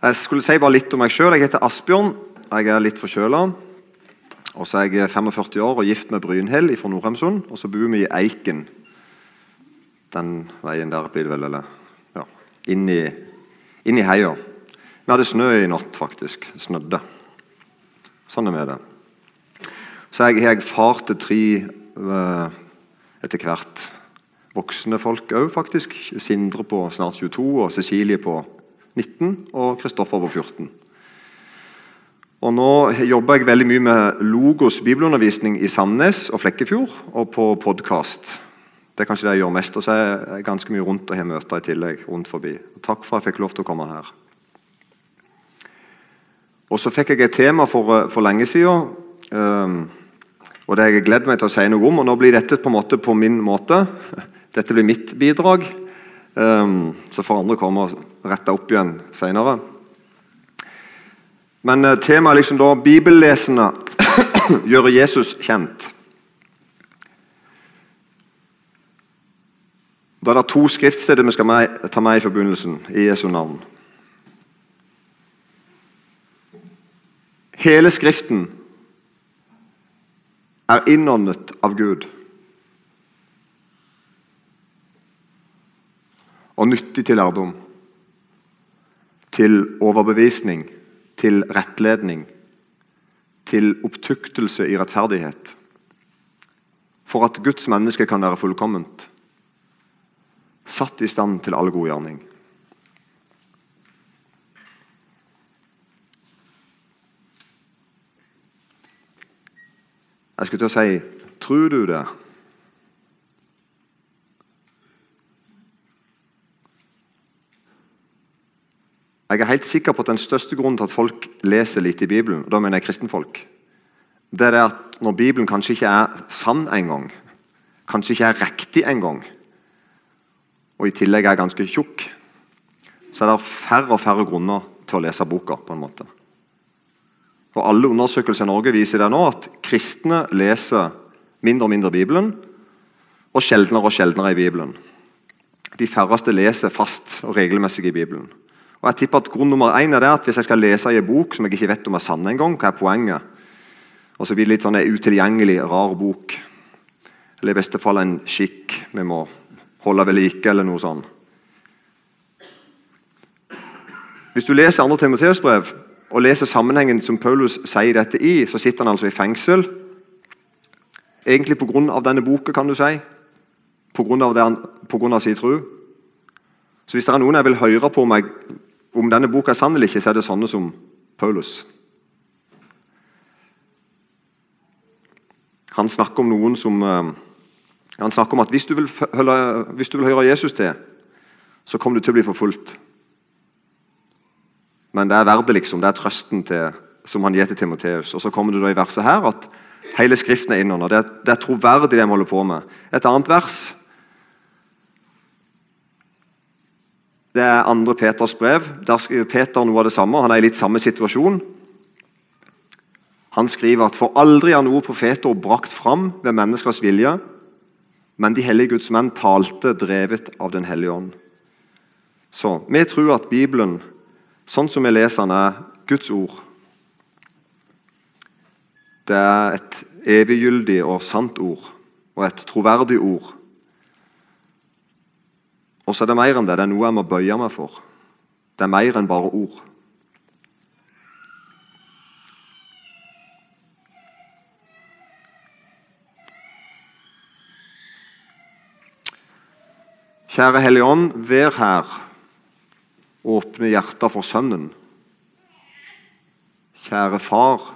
Jeg skulle si bare litt om meg sjøl. Jeg heter Asbjørn. Jeg er litt forkjøla. Og så er jeg 45 år og gift med Brynhild fra Nordheimsund. Og så bor vi i Eiken. Den veien der blir det vel, eller ja, inn i, heia. Vi hadde snø i natt, faktisk. Snødde. Sånn er vi det. Så jeg har far til tre uh, etter hvert voksne folk òg, faktisk. Sindre på snart 22 og Cecilie på 19 og Kristoffer på 14. Og Nå jobber jeg veldig mye med Logos bibelundervisning i Sandnes og Flekkefjord, og på podkast. Det er kanskje det jeg gjør mest. Og så er jeg ganske mye rundt og har møter i tillegg. rundt forbi. takk for at jeg fikk lov til å komme her. Og så fikk jeg et tema for, for lenge siden. Um, og det har jeg gledet meg til å si noe om. og Nå blir dette på en måte på min måte. Dette blir mitt bidrag. Um, så får andre komme og rette opp igjen seinere. Men uh, temaet liksom da bibellesende gjøre Jesus kjent. Da er det to skriftsteder vi skal ta med i forbindelsen i Jesu navn. Hele Skriften er innåndet av Gud. og nyttig til lærdom. Til overbevisning, til rettledning, til opptuktelse i rettferdighet. For at Guds menneske kan være fullkomment, satt i stand til all god gjerning. Jeg skulle til å si Tror du det? Jeg er helt sikker på at Den største grunnen til at folk leser litt i Bibelen, og da mener jeg kristenfolk, det er at når Bibelen kanskje ikke er sann engang, kanskje ikke er riktig engang, og i tillegg er ganske tjukk, så er det færre og færre grunner til å lese boka. på en måte. Og Alle undersøkelser i Norge viser det nå at kristne leser mindre og mindre Bibelen, og sjeldnere og sjeldnere i Bibelen. De færreste leser fast og regelmessig i Bibelen. Og jeg tipper at Grunn nummer én er at hvis jeg skal lese i en bok som jeg ikke vet om er sann engang, hva er poenget? Og så blir det litt sånn en utilgjengelig, rar bok. Eller i beste fall en skikk vi må holde ved like, eller noe sånt. Hvis du leser 2. Timoteus brev og leser sammenhengen som Paulus sier dette i, så sitter han altså i fengsel. Egentlig pga. denne boka, kan du si. Pga. sin tro. Så hvis det er noen jeg vil høre på meg om denne boka er sann eller ikke, så er det sånne som Paulus. Han snakker om noen som eh, han snakker om at hvis du, vil, hvis du vil høre Jesus til, så kommer du til å bli forfulgt. Men det er verdet, liksom. Det er trøsten til, som han gir til Timoteus. Og så kommer det da i verset her at hele Skriften er innunder. Det, det er troverdig, det vi holder på med. Et annet vers Det er andre Peters brev. Der skriver Peter noe av det samme. Han er i litt samme situasjon. Han skriver at for aldri har noe profeter brakt fram ved menneskers vilje, men de hellige Guds menn talte drevet av Den hellige ånd. Så vi tror at Bibelen, sånn som vi leser den, er Guds ord. Det er et eviggyldig og sant ord, og et troverdig ord og så er det mer enn det. Det er noe jeg må bøye meg for. Det er mer enn bare ord. Kjære Hellige Ånd, vær her. Åpne hjertet for Sønnen. Kjære Far,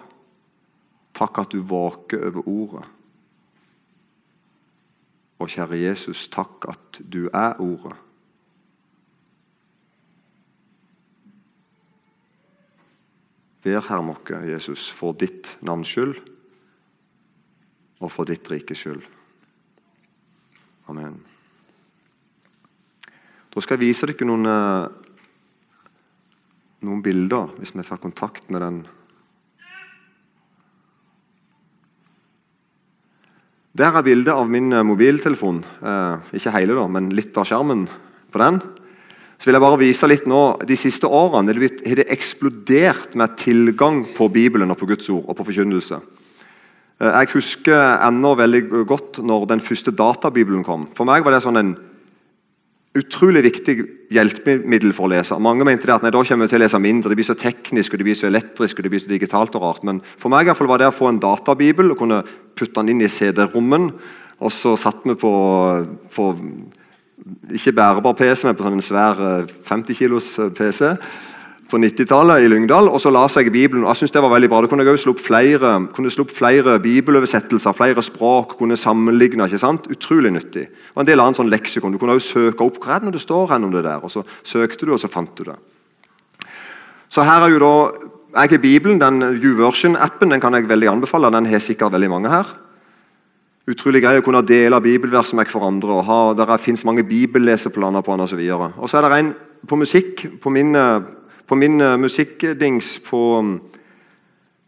takk at du våker over ordet. Og kjære Jesus, takk at du er ordet. Vær her mokke, Jesus, for ditt navns skyld og for ditt rikes skyld. Amen. Da skal jeg vise dere noen, eh, noen bilder, hvis vi får kontakt med den. Der er bildet av min eh, mobiltelefon. Eh, ikke hele, da, men litt av skjermen på den. så vil jeg bare vise litt nå, De siste årene har det eksplodert med tilgang på Bibelen og på Guds ord og på forkynnelse. Eh, jeg husker ennå veldig godt når den første databibelen kom. For meg var det sånn en utrolig viktig hjelpemiddel for å lese. Mange mente det at nei, da kommer vi til å lese mindre, det blir så teknisk og det blir så elektrisk og det blir så digitalt og rart. Men for meg i hvert fall var det å få en databibel og kunne putte den inn i CD-rommen. Og så satt vi på, på ikke bærbar PC, men på sånn en svær 50 eh, kilos eh, PC på 90-tallet i Lyngdal. og Så la seg Bibelen. og jeg synes det var veldig bra. Da kunne jeg slå opp flere, kunne slå opp flere bibeloversettelser, flere språk, kunne sammenligne. ikke sant? Utrolig nyttig. Og en del annet sånn leksikon. Du kunne også søke opp hva er det det står hen om det der. og Så søkte du, og så fant du det. Så her er jo da, jeg har Bibelen, den YouVersion-appen den kan jeg veldig anbefale. Den har sikkert veldig mange her. Utrolig grei å kunne dele bibelvers med hverandre. og ha, Der fins mange bibelleseplaner på den osv. Og, og så er det en på musikk på min på min uh, musikkdings på,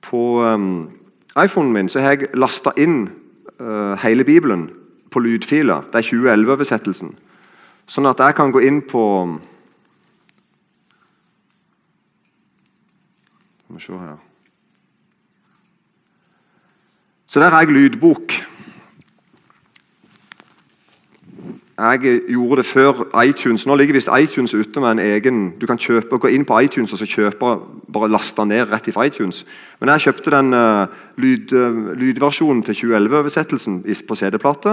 på um, iPhonen min så har jeg lasta inn uh, hele Bibelen på lydfiler. Det er 2011-oversettelsen. Sånn at jeg kan gå inn på Skal vi se her Så der har jeg lydbok. Jeg gjorde det før iTunes. Nå ligger visst iTunes ute med en egen Du kan kjøpe, gå inn på iTunes og så kjøpe, bare laste ned rett fra iTunes. Men jeg kjøpte den uh, lyd, uh, lydversjonen til 2011-oversettelsen på CD-plate.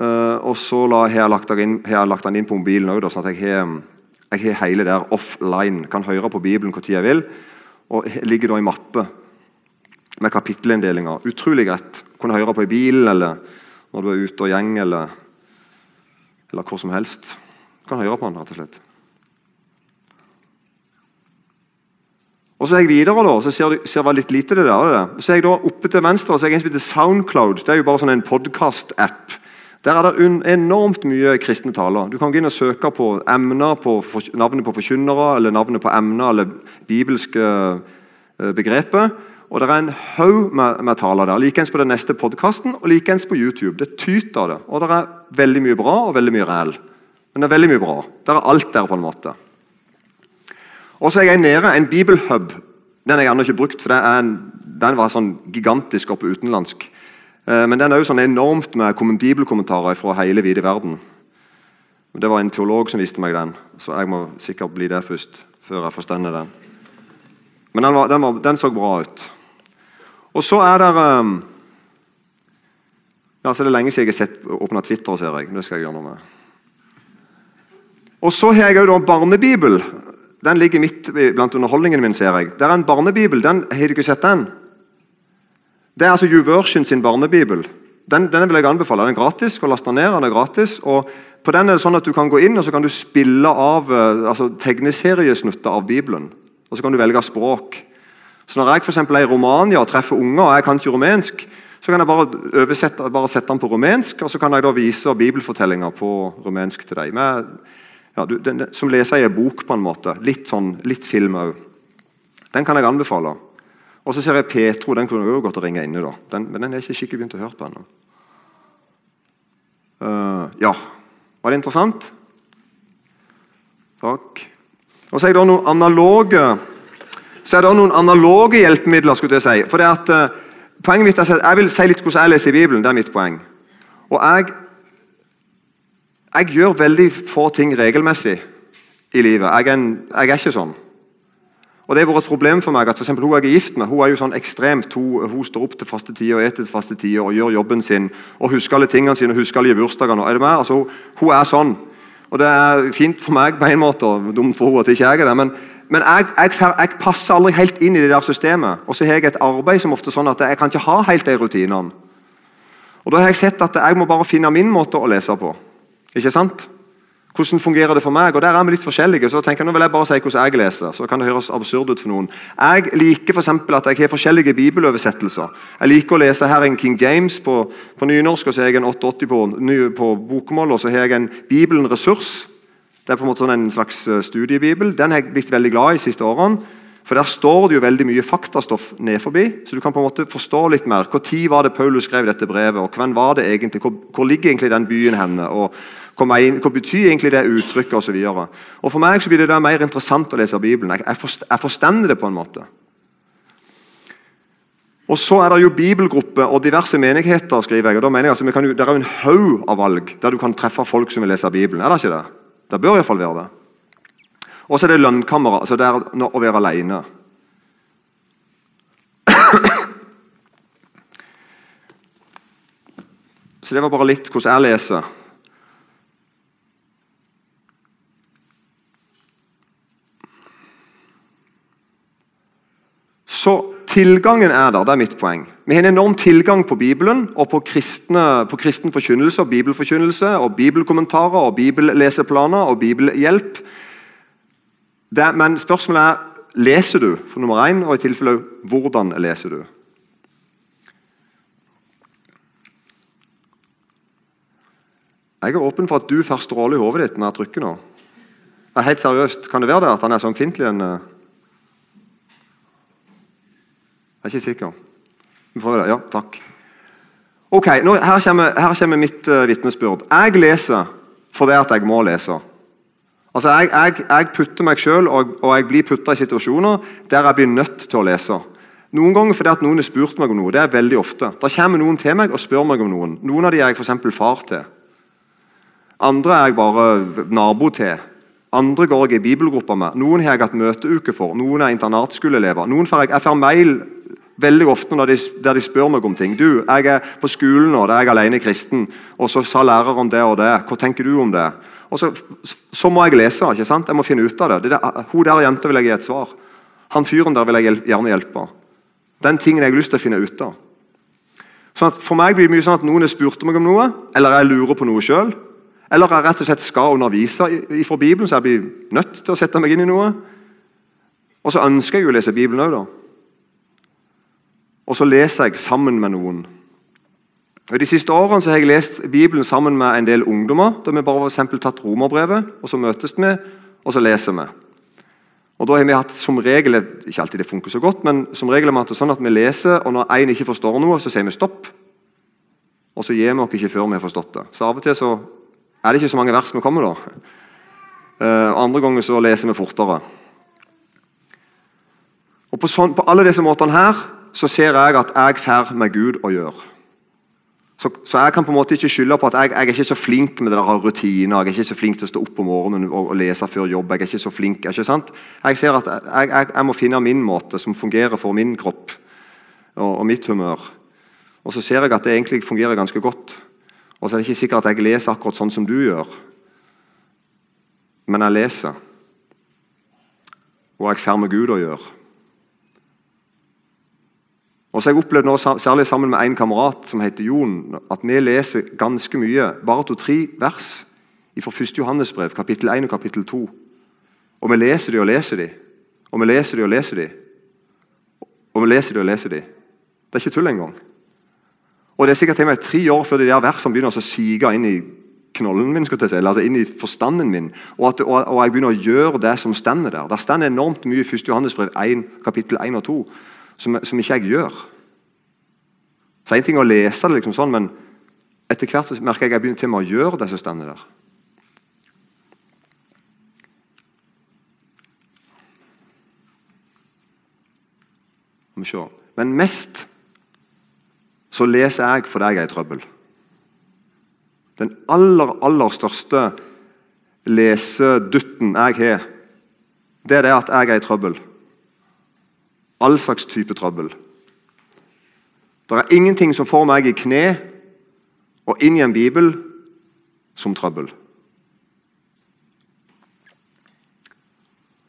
Uh, og så la, har, jeg lagt den inn, lagt den inn på mobilen òg, sånn at jeg har, jeg har hele der offline. Kan høre på Bibelen når jeg vil. Og ligger da i mappe med kapittelinnddelinger. Utrolig greit. Kunne høre på i bilen eller når du er ute og gjeng. eller eller hvor som helst. Du kan høre på den, rett og slett. Og Så er jeg videre, da, så ser, du, ser litt lite det der. Det. Så er jeg da Oppe til venstre så er jeg en som heter Soundcloud. Det er jo bare sånn en podkast-app. Der er det enormt mye kristne taler. Du kan gå inn og søke på emner, på navnet på forkynnere, eller navnet på emner, eller bibelske eh, begreper. Og Det er en haug med, med taler der. Likeens på den neste podkasten og likeens på YouTube. Det tyter det. Og det er veldig mye bra og veldig mye reell. Men det er veldig mye bra. Det er alt der. på en måte. Og så er jeg nede en bibelhub. Den har jeg ennå ikke brukt, for en, den var sånn gigantisk oppe utenlandsk. Eh, men den er jo sånn enormt med bibelkommentarer fra hele vide verden. Det var en teolog som viste meg den, så jeg må sikkert bli det først. før jeg forstender den. Men den, var, den, var, den så bra ut. Og så er det um, ja, så er det lenge siden jeg har sett åpna Twitter. ser jeg. Det skal jeg gjøre noe med. Og så har jeg òg barnebibel. Den ligger midt blant underholdningen min. ser jeg. Det er en barnebibel. den, Har du ikke sett den? Det er altså YouVersion sin barnebibel. Den, den, vil jeg anbefale. Den er gratis. å laste ned, den er gratis. Og på den er det sånn at Du kan gå inn og så kan du spille av uh, altså, tegneseriesnutter av Bibelen. Og så kan du velge språk. Så Når jeg for er i Romania og treffer unger, og jeg kan ikke rumensk, så kan jeg bare, bare sette den på rumensk, og så kan jeg da vise bibelfortellinger på rumensk til deg. Med, ja, du, den, som leser i en bok, på en måte. Litt, sånn, litt film òg. Den kan jeg anbefale. Og så ser jeg Petro. Den kunne også godt ringe inne, da. Den, men den er ikke skikkelig begynt å høre på ennå. Uh, ja. Var det interessant? Takk. Og så er det noen analoge så er det noen analoge hjelpemidler. skulle jeg si. For det at, uh, poenget mitt er at Jeg vil si litt hvordan jeg leser i Bibelen. det er mitt poeng. Og jeg, jeg gjør veldig få ting regelmessig i livet. Jeg er, en, jeg er ikke sånn. Og Det har vært et problem for meg at for hun jeg er gift med, hun er jo sånn ekstremt. Hun, hun står opp til faste tider og eter til faste tider og gjør jobben sin. og Husker alle tingene sine og husker alle bursdagene. Er det med? Altså, hun er sånn. Og Det er fint for meg på en måte, og dumt for henne at ikke jeg er det. men men jeg, jeg, jeg, passer aldri helt inn i det der systemet. Og så har jeg et arbeid som ofte er sånn at jeg kan ikke ha helt de rutinene. Og Da har jeg sett at jeg må bare finne min måte å lese på. Ikke sant? Hvordan fungerer det for meg? Og Der er vi litt forskjellige. så tenker jeg, nå vil jeg bare si hvordan jeg leser. så kan det høres absurd ut for noen. Jeg liker for at jeg har forskjellige bibeloversettelser. Jeg liker å lese her en King James på, på nynorsk, og så har jeg en 880 på, på bokmål, og så har jeg en Bibelen Ressurs det er på en måte sånn en slags eh, studiebibel. Den har jeg blitt veldig glad i de siste årene. For Der står det jo veldig mye faktastoff ned forbi, så du kan på en måte forstå litt mer. Når var det Paulus skrev dette brevet, og hvem var det egentlig? Hvor, hvor ligger egentlig den byen henne? og Hva, hva betyr egentlig det uttrykket? Og, så videre. og For meg så blir det der mer interessant å lese Bibelen. Jeg, jeg, forst, jeg forstender det på en måte. Og så er det jo bibelgrupper og diverse menigheter. skriver jeg, og da mener jeg altså, kan, Det er jo en haug av valg der du kan treffe folk som vil lese Bibelen. er Det ikke det? Det bør iallfall være det. Og så er det lønnkammeret, altså det er å være alene. Så det var bare litt hvordan jeg leser. Så tilgangen er der. Det er mitt poeng. Vi har en enorm tilgang på Bibelen og på, kristne, på kristen forkynnelse og bibelforkynnelse og bibelkommentarer og bibelleseplaner og bibelhjelp. Det, men spørsmålet er leser du, for nummer én, og i tilfelle hvordan leser du. Jeg er åpen for at du får stråle i hodet ditt når jeg trykker nå. Helt seriøst, Kan det være det at han er så ømfintlig? en... Eh? Jeg er ikke sikker. Vi prøver det. Ja, takk. Ok, nå, Her kommer, her kommer mitt uh, vitnesbyrd. Jeg leser fordi at jeg må lese. Altså, jeg, jeg, jeg putter meg selv, og, og jeg blir putta i situasjoner der jeg blir nødt til å lese. Noen ganger fordi at noen har spurt meg om noe. Det er veldig ofte. Da kommer noen til meg og spør meg om noen. Noen av de er jeg f.eks. far til. Andre er jeg bare nabo til. Andre går jeg i bibelgruppa med. Noen har jeg hatt møteuke for. Noen er internatskoleelever. Noen får jeg, jeg får mail veldig ofte de, der de spør meg om ting. Du, jeg er på skolen nå, der er jeg alene kristen, og så sa læreren det og det. Hva tenker du om det? Og så, så, må jeg lese. ikke sant? Jeg må finne ut av det. det der, hun der jenta vil jeg gi et svar. Han fyren der vil jeg gjerne hjelpe. Den tingen jeg har lyst til å finne ut av. Sånn at for meg blir det mye sånn at Noen har spurt meg om noe, eller jeg lurer på noe sjøl. Eller jeg rett og slett skal undervise fra Bibelen, så jeg blir nødt til å sette meg inn i noe. Og så ønsker jeg jo å lese Bibelen òg, da. Og så leser jeg sammen med noen. Og De siste årene så har jeg lest Bibelen sammen med en del ungdommer. Da vi bare for tatt romerbrevet, og så møtes vi og så leser vi. Og da har vi hatt som regel, Ikke alltid det funker så godt, men som regel har vi hatt det sånn at vi leser, og når én ikke forstår noe, så sier vi stopp. Og så gir vi oss ikke før vi har forstått det. Så av og til så er det ikke så mange vers vi kommer, da. Uh, andre ganger så leser vi fortere. Og På, sånn, på alle disse måtene her så ser jeg at jeg får med Gud å gjøre. Så, så, jeg kan på en måte ikke skylde på at jeg, jeg er ikke så flink med det der rutiner. Jeg er ikke så flink til å stå opp om morgenen og, og lese før jobb. Jeg er ikke så flink, ikke sant? Jeg ser at jeg, jeg, jeg, må finne min måte som fungerer for min kropp og, og, mitt humør. Og så ser jeg at det egentlig fungerer ganske godt. Og så er det ikke sikkert at jeg leser akkurat sånn som du gjør. Men jeg leser. Og jeg får med Gud å gjøre. Og så har jeg opplevd nå, særlig sammen med en kamerat som heter Jon, at vi leser ganske mye, bare to-tre vers fra 1. Johannesbrev, kapittel 1 og kapittel 2. Og vi leser de og leser de. Og vi leser de og leser de. Og vi leser de og leser de. Det er ikke tull engang. Og det er sikkert meg tre år før de der versene begynner å sige inn i knollen min, skal jeg si, altså inn i forstanden min, og, at, og, og jeg begynner å gjøre det som stender der. Der stender enormt mye i 1. Johannesbrev 1, kapittel 1 og 2 som, som ikke jeg gjør. Så Én ting å lese det, liksom sånn, men etter hvert så merker jeg at jeg begynner til med å gjøre det som står der. Men mest så leser jeg fordi jeg er i trøbbel. Den aller, aller største lesedutten jeg har, det er det at jeg er i trøbbel all slags type trøbbel. Det er ingenting som får meg i kne og inn i en bibel som trøbbel.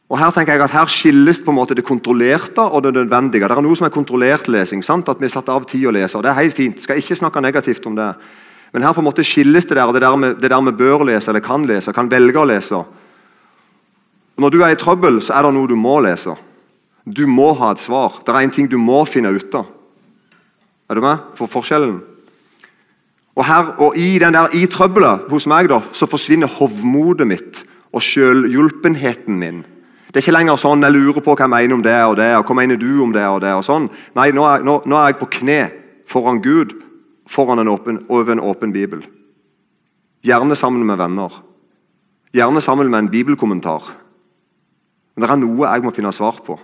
Og Her tenker jeg at her skilles på en måte det kontrollerte og det nødvendige. Det er noe som er kontrollert lesing. sant? At vi satt av tid å lese. og Det er helt fint. Skal ikke snakke negativt om det. Men her på en måte skilles det der, det der, vi, det der vi bør lese eller kan lese, kan velge å lese. Når du er i trøbbel, så er det noe du må lese. Du må ha et svar. Det er en ting du må finne ut av. Er du med? For forskjellen. Og, her, og I den der, i trøbbelet hos meg da, så forsvinner hovmodet mitt og selvhjulpenheten min. Det er ikke lenger sånn jeg lurer på hva jeg mener om det og det. og hva mener du om det og det og sånn. Nei, nå er, nå, nå er jeg på kne foran Gud foran en åpen, over en åpen bibel. Gjerne sammen med venner. Gjerne sammen med en bibelkommentar. Men det er noe jeg må finne svar på.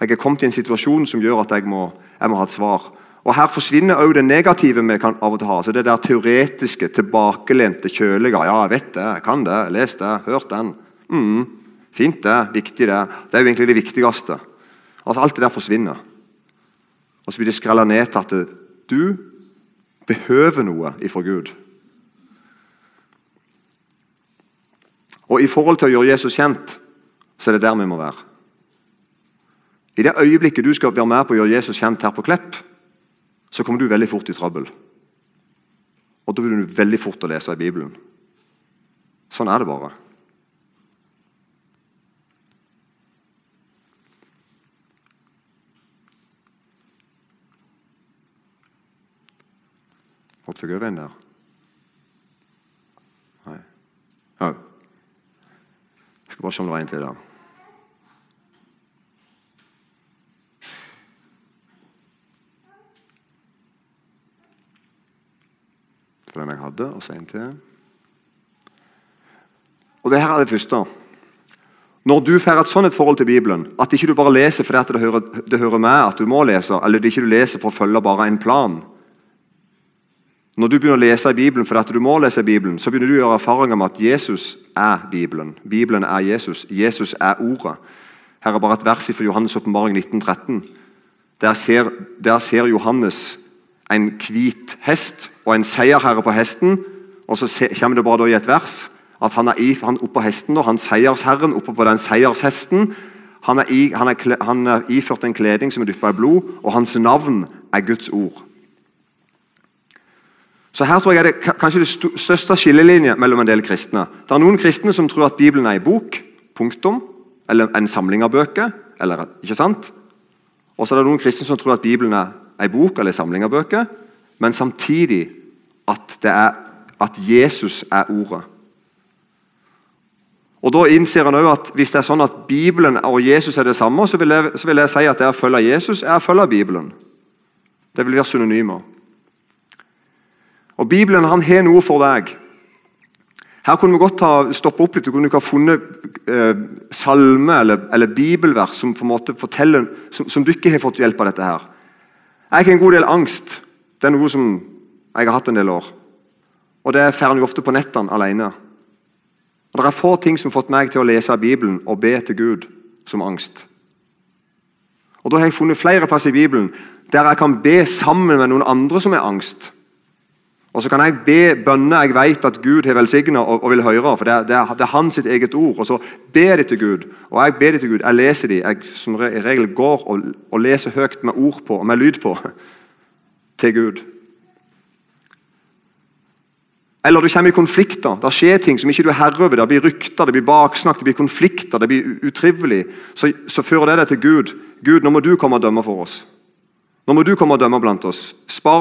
Jeg er kommet i en situasjon som gjør at jeg må, jeg må ha et svar. Og Her forsvinner òg det negative vi kan av og til ha. Så Det der teoretiske, tilbakelente, kjølige. Ja, jeg vet det, jeg kan det, les det, hørt den. Mm, fint, det. Viktig, det. Det er jo egentlig det viktigste. Altså Alt det der forsvinner. Og så blir det skrella ned til at du behøver noe ifra Gud. Og i forhold til å gjøre Jesus kjent, så er det der vi må være. I det øyeblikket du skal være med på å gjøre Jesus kjent her på Klepp, så kommer du veldig fort i trøbbel. Og da blir du veldig fort å lese i Bibelen. Sånn er det bare. Hoppet jeg over en der? Nei. Ja. Jeg skal bare se om det var en til der. For den jeg hadde, og så en til. Og det her er det første. Når du får et sånt forhold til Bibelen, at ikke du bare leser fordi det hører, det hører med at du må lese, eller at ikke du leser for å følge bare en plan Når du begynner å lese i Bibelen fordi du må lese i Bibelen, så begynner du å gjøre erfaringer med at Jesus er Bibelen. Bibelen er Jesus. Jesus er Ordet. Her er bare et vers fra Johannes' åpenbaring 1913. Der ser, der ser Johannes en hvit hest og en seierherre på hesten. Og så kommer det bare i et vers at han er, i, han oppå hesten, og han seiersherren oppe på den seiershesten. Han er, i, han, er, han er, iført en kleding som er dyppa i blod, og hans navn er Guds ord. Så Her tror jeg er det kanskje det største skillelinje mellom en del kristne. Det er Noen kristne som tror at Bibelen er en bok, punktum, eller en samling av bøker. eller, ikke sant? Og så er det noen kristne som tror at Bibelen er en bok eller samling av bøker, men samtidig at, er, at Jesus er ordet. Og Da innser han også at hvis det er sånn at Bibelen og Jesus er det samme, så vil jeg, så vil jeg si at det å følge Jesus er å følge Bibelen. Det vil være synonymer. Og Bibelen han har noe for deg. Her kunne vi godt ha stoppe opp litt og kunne ha funnet eh, salme eller, eller, bibelvers som på en måte forteller, som, som ikke har fått hjelp av dette. her. Jeg har en god del angst. Det er noe som jeg har hatt en del år. Og det får en ofte på nettene alene. Og Det er få ting som har fått meg til å lese Bibelen og be til Gud som angst. Og Da har jeg funnet flere plasser i Bibelen der jeg kan be sammen med noen andre som er angst. Og så kan jeg be bønner jeg vet at Gud har velsigna og, og, vil høre. for det er, det, er, det er, hans sitt eget ord. Og så ber de til Gud. Og jeg ber de til Gud. Jeg leser de. Jeg som regel går og, og leser høyt med ord på og med lyd på til Gud. Eller du kommer i konflikter. Det skjer ting som ikke du er herre over. Det blir rykter, det blir baksnakk, det blir konflikter, det blir utrivelig. Så, så fører det deg til Gud. Gud, nå må du komme og dømme for oss. Nå må du komme og dømme blant oss.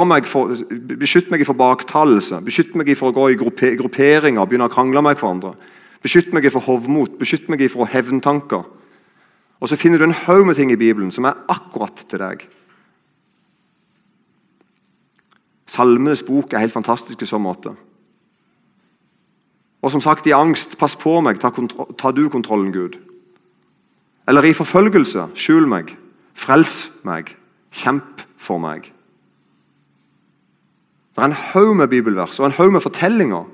Meg for, beskytt meg for baktalelse. Beskytt meg for å gå i grupperinger begynne å krangle med hverandre. Beskytt meg for hovmot, beskytt meg for hevntanker. Og Så finner du en haug med ting i Bibelen som er akkurat til deg. Salmenes bok er helt fantastisk i så måte. Og som sagt, i angst, pass på meg, ta, ta du kontrollen, Gud. Eller i forfølgelse, skjul meg, frels meg. Kjemp for meg. Det er en haug med bibelvers og en haug med fortellinger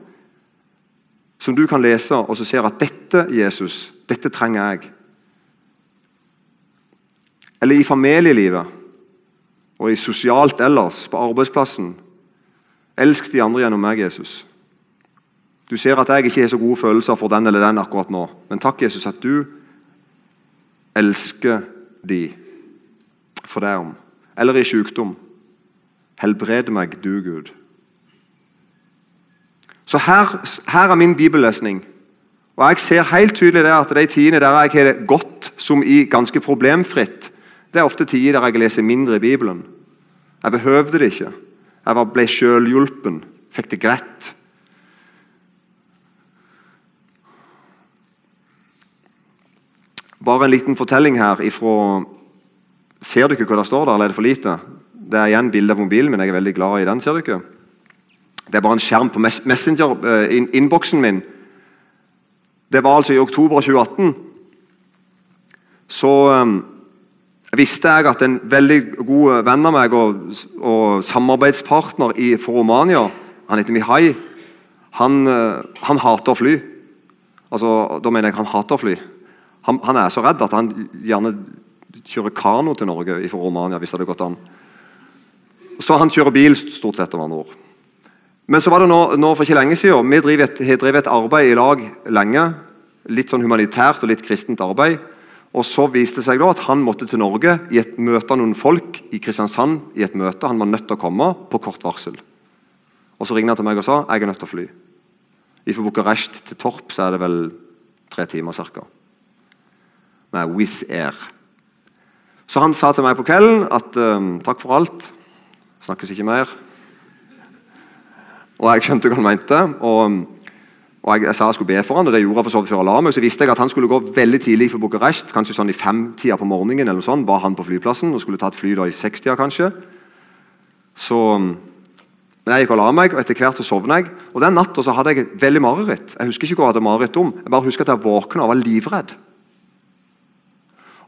som du kan lese, og så ser at dette, Jesus, dette trenger jeg. Eller i familielivet og i sosialt ellers, på arbeidsplassen. Elsk de andre gjennom meg, Jesus. Du ser at jeg ikke har så gode følelser for den eller den akkurat nå, men takk, Jesus, at du elsker de for deg om eller i sykdom. Helbred meg, du Gud. Så her, her, er min bibellesning. Og Jeg ser helt tydelig det at de tidene der jeg har det godt som i ganske problemfritt, det er ofte tider der jeg leser mindre i Bibelen. Jeg behøvde det ikke. Jeg ble selvhjulpen, fikk det greit. Bare en liten fortelling her ifra Ser du ikke hva det står der, eller er det for lite? Det er igjen bilde av mobilen min. Jeg er veldig glad i den. ser du ikke? Det er bare en skjerm på Messenger-innboksen min. Det var altså i oktober 2018. Så um, visste jeg at en veldig god venn av meg og, og samarbeidspartner i, for Romania, han heter Mihai, han, uh, han hater å fly. Altså, da mener jeg han hater å fly. Han, han, er så redd at han gjerne kjører kano til Norge fra Romania. hvis det hadde gått an. Så han kjører bil stort sett. om andre ord. Men så var det nå, nå for ikke lenge siden, vi har drevet et arbeid i lag lenge. Litt sånn humanitært og litt kristent arbeid. Og Så viste det seg da at han måtte til Norge i et møte av noen folk i Kristiansand. i et møte. Han var nødt til å komme på kort varsel. Og Så ringte han til meg og sa jeg er nødt til å fly. Fra Bucuresti til Torp så er det vel tre timer ca med Wizz Air. Så han sa til meg på kvelden at um, takk for alt, snakkes ikke mer. Og jeg skjønte hva han mente. og, og jeg, jeg, sa jeg skulle be for han, og det gjorde jeg for så vidt før jeg la meg. Så visste jeg at han skulle gå veldig tidlig for Bucuresti, kanskje sånn i femtida på morgenen. eller noe sånt, var han på flyplassen og skulle ta et fly da i sekstida kanskje. Så men jeg gikk og la meg, og etter hvert så sovna jeg. Og Den natta hadde jeg veldig mareritt. Jeg husker ikke hva jeg hadde mareritt om. Jeg bare husker at jeg våkna og var livredd.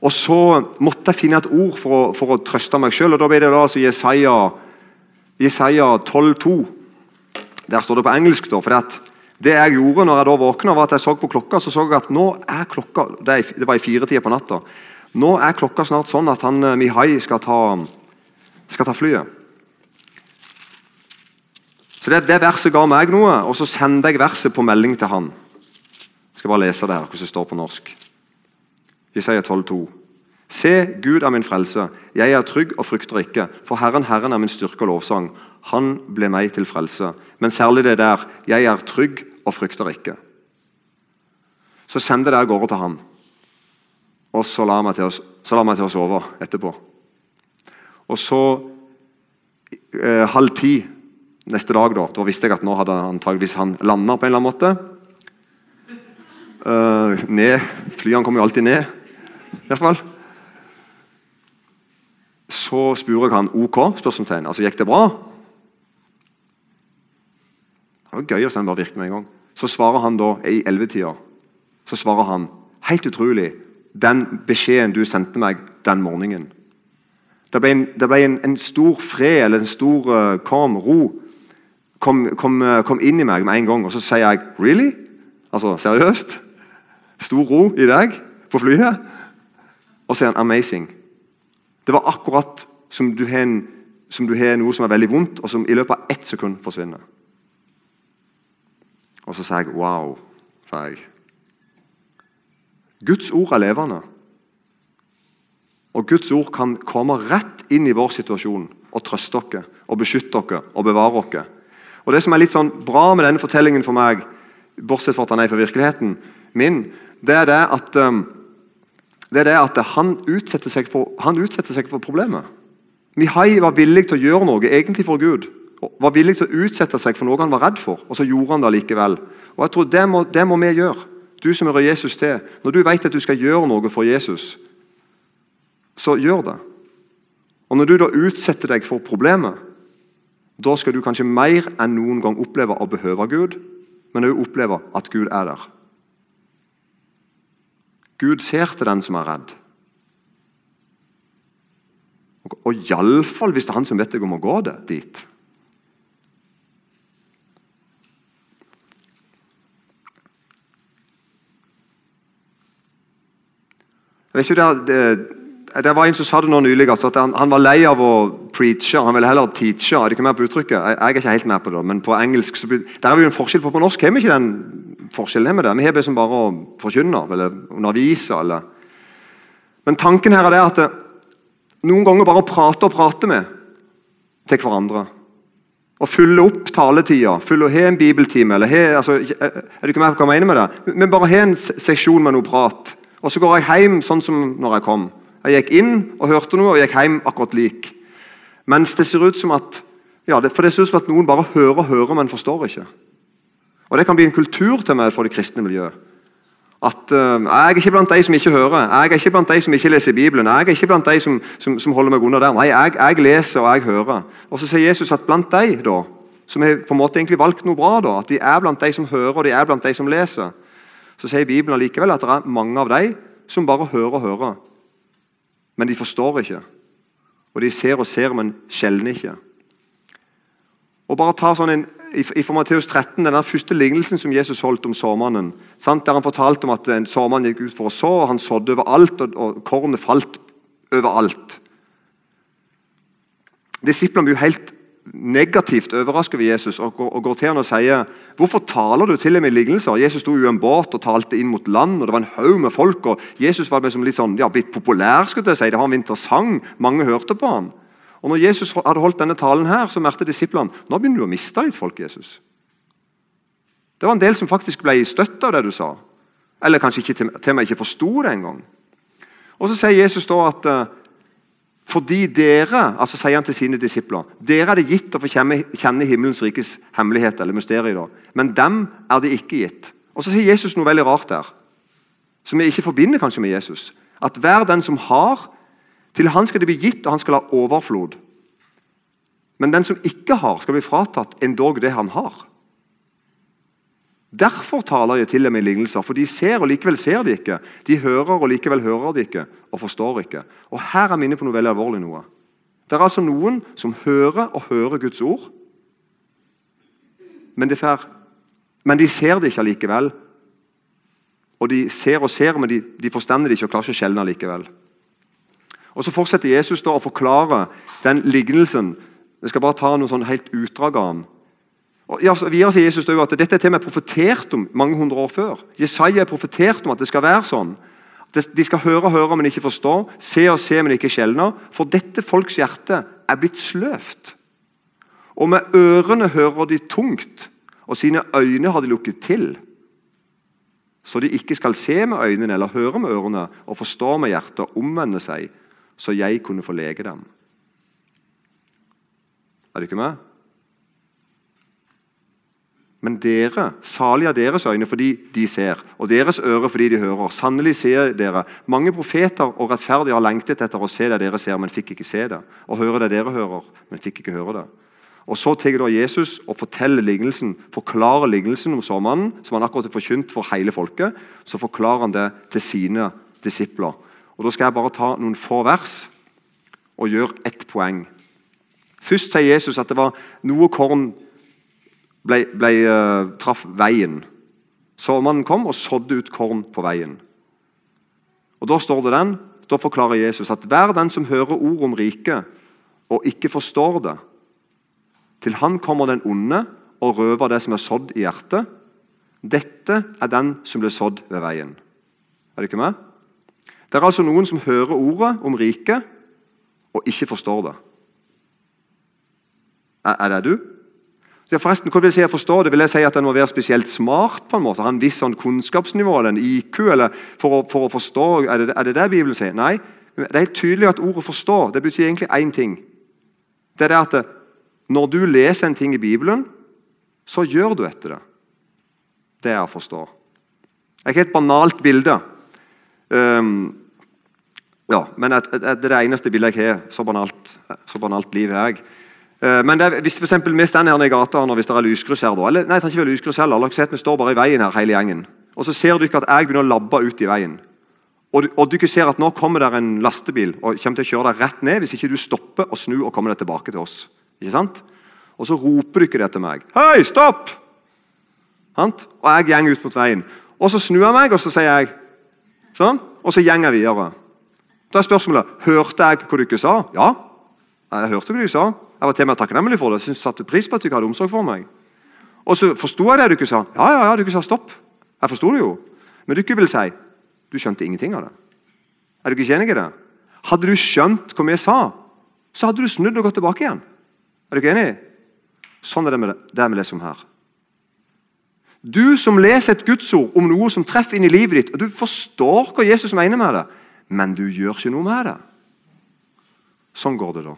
Og så måtte jeg finne et ord for å, for å trøste meg sjøl. Da ble det da altså Jesaja, Jesaja 12,2. Der står det på engelsk. da, for Det jeg gjorde når jeg da våkna, var at jeg så på klokka så så jeg at nå er klokka, det var i firetida på natta, nå er klokka snart sånn at han eh, Mihai skal ta, skal ta flyet. Så det, det, verset ga meg noe, og så sendte jeg verset på melding til han. Jeg skal bare lese det her, hvordan det står på norsk. Jesaja 12,2. Se, Gud er min frelse. Jeg er trygg og frykter ikke. For Herren, Herren er min styrke og lovsang. Han ble meg til frelse. Men særlig det der. Jeg er trygg og frykter ikke. Så send det av gårde til han. Og så la meg til å, så la meg til å sove etterpå. Og så eh, halv ti neste dag, da, da visste jeg at nå hadde antageligvis han landa på en eller annen måte. Uh, ned. Flyene kommer jo alltid ned i hvert fall. Så spør jeg han OK. spørsmålstegn. Altså, Gikk det bra? Det var gøy å den bare virket med en gang. Så svarer han da i ellevetida så svarer han, helt utrolig den beskjeden du sendte meg den morgenen. Det ble en, det ble en, en stor fred, eller en stor uh, kom, ro, kom, kom, uh, kom, inn i meg med en gang. Og så sier jeg 'really?' Altså seriøst? Stor ro i deg på flyet? Og så er han amazing. Det var akkurat som du, har noe som er veldig vondt, og som i løpet av ett sekund forsvinner. Og så sa jeg 'wow'. sa jeg. Guds ord er levende. Og Guds ord kan komme rett inn i vår situasjon og trøste dere, og beskytte dere og bevare dere. Og Det som er litt sånn bra med denne fortellingen for meg, bortsett fra at han er fra virkeligheten min, det er det at um, det er det at han utsetter seg for, utsetter seg for problemet. Mihai var villig til å gjøre noe egentlig for Gud. Var villig til å utsette seg for noe han var redd for, og så gjorde han det likevel. Og jeg tror Det må, det må vi gjøre, du som hører Jesus til. Når du vet at du skal gjøre noe for Jesus, så gjør det. Og Når du da utsetter deg for problemet, da skal du kanskje mer enn noen gang oppleve å behøve Gud, men òg oppleve at Gud er der. Gud ser til den som er redd. Og iallfall hvis det er han som vet deg om å gå det dit. Jeg vet ikke, det, det, det var En som sa det nå nylig, altså, at han, han, var lei av å preache. Han ville heller teache. Er det ikke mer på uttrykket? Jeg, jeg, er ikke helt med på det, men på engelsk så, Der er vi jo en forskjell på. På norsk har vi ikke den forskjellen med det. Vi har liksom bare å forkynne eller undervise. Eller. Men tanken her er det at noen ganger bare å prate og prate med til hverandre. Og fylle opp taletida. Fylle, ha en bibeltime. eller he, altså, Er du ikke med på hva jeg mener med det? Men bare ha en seksjon med noe prat. Og så går jeg hjem sånn som når jeg kom. Jeg gikk inn og hørte noe, og gikk hjem akkurat lik. Mens det ser ut som at ja, for det ser ut som at noen bare hører og hører, men forstår ikke. Og Det kan bli en kultur til meg for det kristne miljøet. At uh, Jeg er ikke blant de som ikke hører, jeg er ikke blant de som ikke leser Bibelen. Jeg er ikke blant de som, som, som holder meg unna der. Nei, jeg, jeg, leser og jeg hører. Og Så sier Jesus at blant de da, som har på en måte egentlig valgt noe bra, da, at de er blant de som hører og de er blant de som leser, så sier Bibelen allikevel at det er mange av de som bare hører og hører. Men de forstår ikke. Og de ser og ser, men sjelden ikke. Og bare ta sånn en i, fra Matteus 13, den første lignelsen som Jesus holdt om såmannen. Der han fortalte om at en såmann gikk ut for å så, og han sådde overalt, og, og kornet falt overalt. Disiplene blir helt negativt overrasket over Jesus og går, og går til han og sier hvorfor taler du til dem i lignelser? Jesus sto i en båt og talte inn mot land, og det var en haug med folk. og Jesus var liksom litt sånn, ja, blitt populær. skulle jeg si. Det var en vintersang. Mange hørte på han. Og når Jesus hadde holdt denne talen, her, så merket disiplene nå begynner du å miste litt folk. Jesus. Det var en del som faktisk ble støtt av det du sa. Eller kanskje ikke til, meg ikke forsto det engang. Og så sier Jesus da at uh, fordi dere altså sier han til sine disipler, dere er det gitt å få kjenne, himmelens rikes hemmelighet, eller mysterier, men dem er det ikke gitt. Og Så sier Jesus noe veldig rart der, som vi ikke forbinder kanskje med Jesus. At hver den som har, til han skal det bli gitt, og han skal ha overflod. Men den som ikke har, skal bli fratatt endog det han har. Derfor taler jeg til dem i lignelser, for de ser, og likevel ser de ikke. De hører, og likevel hører de ikke, og forstår ikke. Og Her er vi inne på noe veldig alvorlig. noe. Det er altså noen som hører og hører Guds ord, men de, fer, men de ser det ikke allikevel. Og de ser og ser, men de, de forstender det ikke og klarer ikke å skjelne allikevel. Og Så fortsetter Jesus da å forklare den lignelsen. Jeg skal bare ta noe sånn helt utdrag av den. Og ja, videre sier Jesus da at Dette er temaet profetert om mange hundre år før. Jesaja er profetert om at det skal være sånn. De skal høre og høre, men ikke forstå. Se og se, men ikke skjelne. For dette folks hjerte er blitt sløvt. Og med ørene hører de tungt, og sine øyne har de lukket til. Så de ikke skal se med øynene eller høre med ørene og forstå med hjertet omvende seg så jeg kunne få lege dem. Er ikke med? Men dere, salig er deres øyne fordi de ser, og deres ører fordi de hører. Sannelig ser dere. Mange profeter og rettferdige har lengtet etter å se det dere ser, men fikk ikke se det. Og høre det dere hører, men fikk ikke høre det. Og Så tar da Jesus og forteller lignelsen, forklarer lignelsen om såmannen, som han akkurat har forkynt for hele folket. Så forklarer han det til sine disipler. Og Da skal jeg bare ta noen få vers og gjøre ett poeng. Først sier Jesus at det var noe korn ble, ble, uh, traff veien. Såmannen kom og sådde ut korn på veien. Og Da står det den, da forklarer Jesus at hver den som hører ord om riket og ikke forstår det, til han kommer den onde og røver det som er sådd i hjertet. Dette er den som ble sådd ved veien. Er det ikke med? Det er altså noen som hører ordet om riket og ikke forstår det. Er, det du? Ja, forresten, hva vil jeg si jeg forstår det? Vil jeg si at en må være spesielt smart? på en måte, Ha en viss sånn kunnskapsnivå eller en IQ eller for å, for å forstå? Er det, er det det Bibelen sier? Nei. Det er tydelig at ordet 'forstå' det betyr egentlig én ting. Det er det at Når du leser en ting i Bibelen, så gjør du etter det. Det er å forstå. Et banalt bilde. Um, ja, men at, at det er det eneste bildet jeg har. Så banalt, så banalt liv har jeg. Uh, men det, hvis for eksempel, vi står her i gata hvis det er lyskryss her, eller, nei, det er ikke lyskryss heller, la oss vi står bare i veien her hele gjengen. Og Så ser dere at jeg begynner å labbe ut i veien. Og, og dere ser at nå kommer der en lastebil og kommer til å kjøre deg rett ned hvis ikke du stopper og snur og kommer deg tilbake til oss. Ikke sant? Og så roper dere det til meg. Hei, stopp! Og jeg går ut mot veien. Og så snur jeg meg og så sier jeg sånn, og så går jeg videre. Da er spørsmålet hørte jeg hva dere sa. Ja, jeg hørte hva dere sa. Jeg var til meg takknemlig for det. Jeg satte pris på at dere hadde omsorg for meg. Og så forsto jeg det dere sa. Ja, ja, ja, dere sa stopp. Jeg forsto det jo. Men dere vil si du skjønte ingenting av det. Er dere ikke enig i det? Hadde du skjønt hva vi sa, så hadde du snudd og gått tilbake igjen. Er dere enig? Sånn er det med det vi leser om her. Du som leser et gudsord om noe som treffer inn i livet ditt, og du forstår hva Jesus mener med det, men du gjør ikke noe med det. Sånn går det da.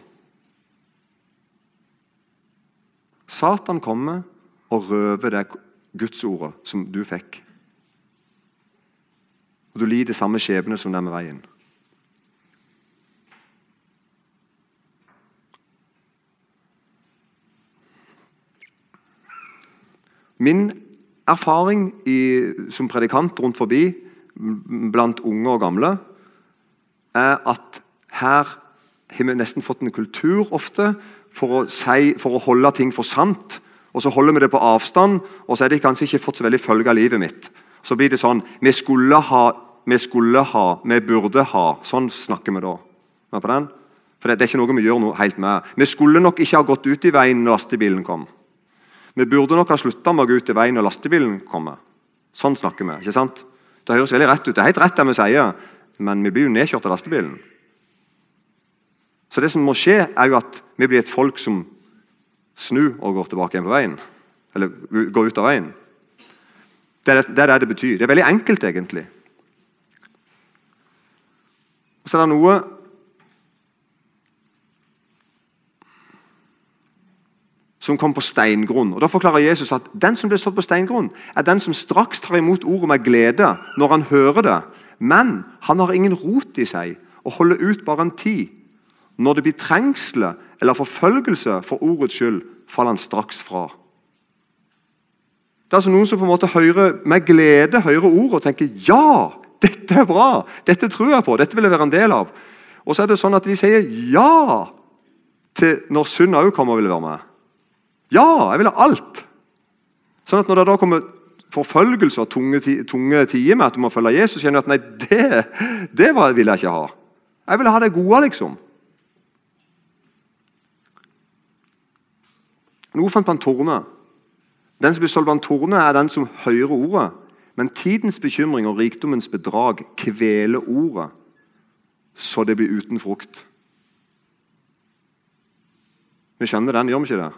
Satan kommer og røver det gudsordet som du fikk. Og du lider samme skjebne som den med veien. Min erfaring i, som predikant rundt forbi blant unge og gamle er at her har vi nesten fått en kultur ofte for å, si, for å holde ting for sant. Og så holder vi det på avstand, og så er det kanskje ikke fått så veldig følge av livet mitt. Så blir det sånn Vi skulle ha, vi skulle ha, vi burde ha. Sånn snakker vi da. på den? For det, det er ikke noe vi gjør noe helt med. Vi skulle nok ikke ha gått ut i veien når lastebilen kom. Vi burde nok ha slutta med å gå ut i veien når lastebilen kommer. Sånn snakker vi. ikke sant? Det høres veldig rett ut. Det er helt rett det vi sier, men vi blir jo nedkjørt av lastebilen. Så det som må skje, er jo at vi blir et folk som snur og går tilbake igjen på veien. Eller går ut av veien. Det er det det, betyr. Det er veldig enkelt, egentlig. Og så er det noe som kom på steingrunn. Og Da forklarer Jesus at den som blir stått på steingrunn, er den som straks tar imot ordet med glede når han hører det. Men han har ingen rot i seg og holder ut bare en tid. Når det blir trengsler eller forfølgelse for ordets skyld, faller han straks fra. Det er altså Noen som på en måte hører med glede hører ordet og tenker ja, dette er bra, dette tror jeg på, dette vil jeg være en del av. Og så er det sånn at de sier ja til når synd òg kommer og vil være med. Ja, jeg vil ha alt! Sånn at Når det da kommer forfølgelse og tunge, tunge tider med at du må følge Jesus, kjenner du at nei, det, det vil jeg ikke ha. Jeg vil ha det gode, liksom. Noe fant man torne. Den som blir solgt blant torne, er den som hører ordet. Men tidens bekymring og rikdommens bedrag kveler ordet, så det blir uten frukt. Vi skjønner den, gjør vi ikke det?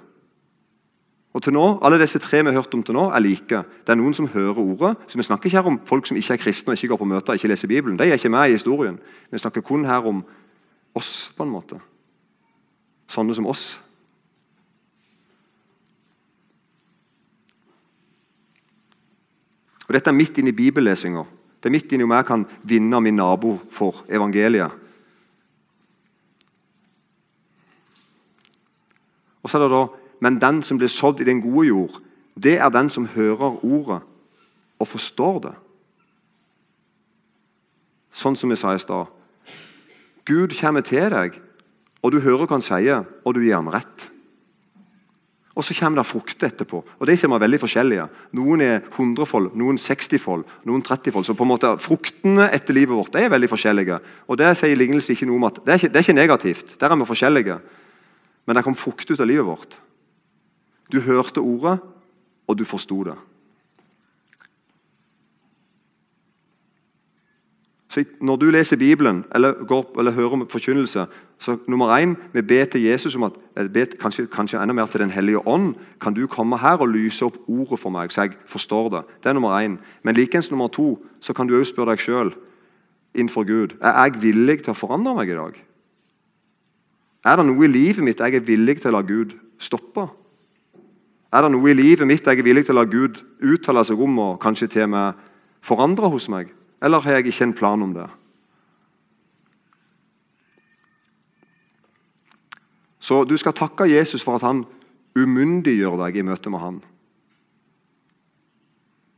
Og til nå, Alle disse tre vi har hørt om til nå, er like. Det er noen som hører ordet. så Vi snakker ikke her om folk som ikke er kristne, og ikke går på møter og ikke leser Bibelen. De er ikke med i historien. Vi snakker kun her om oss, på en måte. Sånne som oss. Og Dette er midt inn i bibellesinga. Det er midt inni om jeg kan vinne min nabo for evangeliet. Og så er det da men den som blir sådd i den gode jord, det er den som hører ordet og forstår det. Sånn som vi sa i stad. Gud kommer til deg, og du hører hva han sier, og du gir ham rett. Og Så kommer det frukter etterpå. og De ser vi veldig forskjellige. Noen er 100-fold, noen 60-fold, noen 30-fold. Så på en måte Fruktene etter livet vårt er veldig forskjellige. Og Det sier lignelse ikke noe om at, det er ikke, det er ikke negativt. Der er vi forskjellige. Men det kom frukt ut av livet vårt. Du hørte ordet, og du forsto det. Så Når du leser Bibelen eller, går, eller hører forkynnelse, så nummer én, vi ber til Jesus om at ber, kanskje, kanskje, enda mer til Den hellige ånd. Kan du komme her og lyse opp ordet for meg, så jeg forstår det? Det er nummer én. Men likeens nummer to, så kan du òg spørre deg sjøl innenfor Gud er jeg villig til å forandre meg i dag. Er det noe i livet mitt jeg er villig til å la Gud stoppe? Er det noe i livet mitt jeg er villig til å la Gud uttale seg om og kanskje til med forandre hos meg? Eller har jeg ikke en plan om det? Så du skal takke Jesus for at han umyndiggjør deg i møte med han.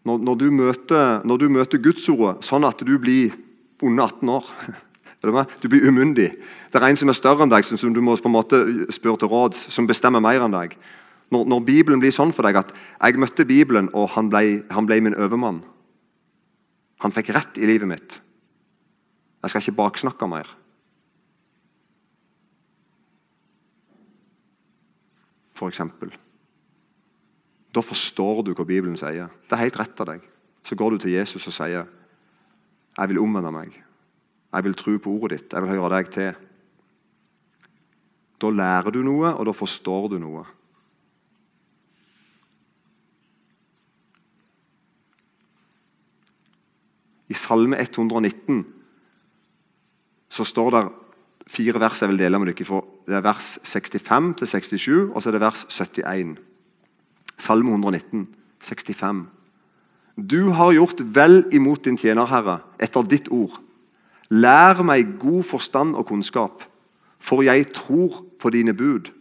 Når, når, du møter, når du møter Gudsordet sånn at du blir under 18 år Du blir umyndig. Det er en som er større enn deg, som du må på en måte spørre til råds, som bestemmer mer enn deg. Når, når, Bibelen blir sånn for deg at jeg møtte Bibelen, og han ble, han ble min overmann. Han fikk rett i livet mitt. Jeg skal ikke baksnakke mer. For eksempel. Da forstår du hva Bibelen sier. Det er helt rett av deg. Så går du til Jesus og sier, 'Jeg vil omvende meg. Jeg vil tro på ordet ditt. Jeg vil høre deg til.' Da lærer du noe, og da forstår du noe. I Salme 119 så står det fire vers jeg vil dele med dere. Det er vers 65 til 67, og så er det vers 71. Salme 119, 65. Du har gjort vel imot din tjener, Herre, etter ditt ord. Lær meg god forstand og kunnskap, for jeg tror på dine bud.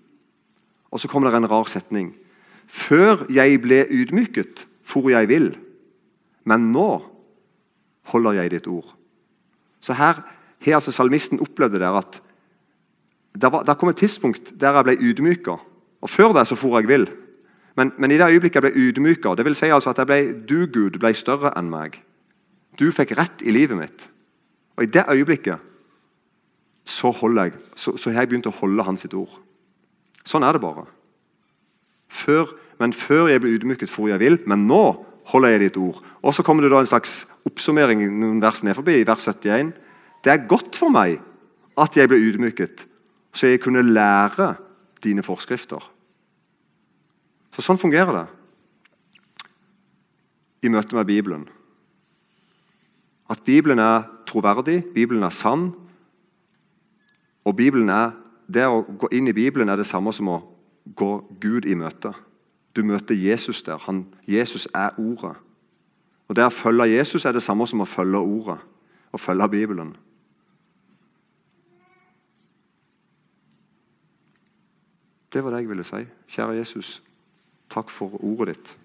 Og så kommer det en rar setning. Før jeg ble ydmyket, for jeg vil. Men nå holder jeg ditt ord. Så her har altså salmisten opplevd det der at det, var, det kom et tidspunkt der jeg ble ydmyka. Og før det så for jeg vill. Men, men, i det øyeblikket jeg ble ydmyka, vil si altså at jeg ble, du Gud ble større enn meg. Du fikk rett i livet mitt. Og i det øyeblikket så, jeg, har jeg begynt å holde hans sitt ord. Sånn er det bare. Før, men før jeg ble ydmyket, for jeg vil. Men nå holder jeg ditt ord. Og Så kommer det da en slags oppsummering noen vers ned forbi, i vers 71. Det er godt for meg at jeg ble ydmyket, så jeg kunne lære dine forskrifter. Så Sånn fungerer det i møte med Bibelen. At Bibelen er troverdig, Bibelen er sann. Og Bibelen er, Det å gå inn i Bibelen er det samme som å gå Gud i møte. Du møter Jesus der. Han, Jesus er Ordet. Og Det å følge Jesus er det samme som å følge Ordet, å følge Bibelen. Det var det jeg ville si. Kjære Jesus, takk for ordet ditt.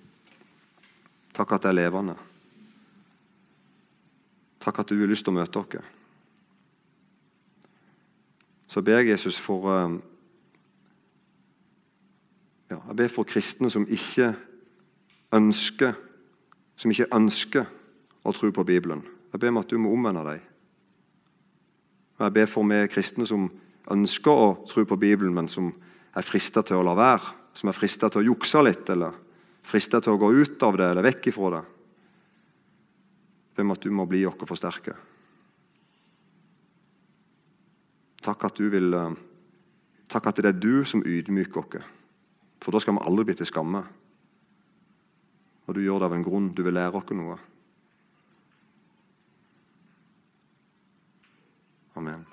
Takk at det er levende. Takk at du har lyst til å møte oss. Så ber jeg Jesus for eh, ja, Jeg ber for kristne som ikke ønsker som ikke ønsker å tro på Bibelen. Jeg ber om at du må omvende deg. Jeg ber for meg kristne som ønsker å tro på Bibelen, men som er frista til å la være, som er frista til å jukse litt, eller frista til å gå ut av det eller vekk ifra det. Jeg ber om at du må bli oss og forsterke. Takk at du vil eh, Takk at det er du som ydmyker oss. For da skal vi aldri bli til skamme. Og du gjør det av en grunn. Du vil lære oss noe. Amen.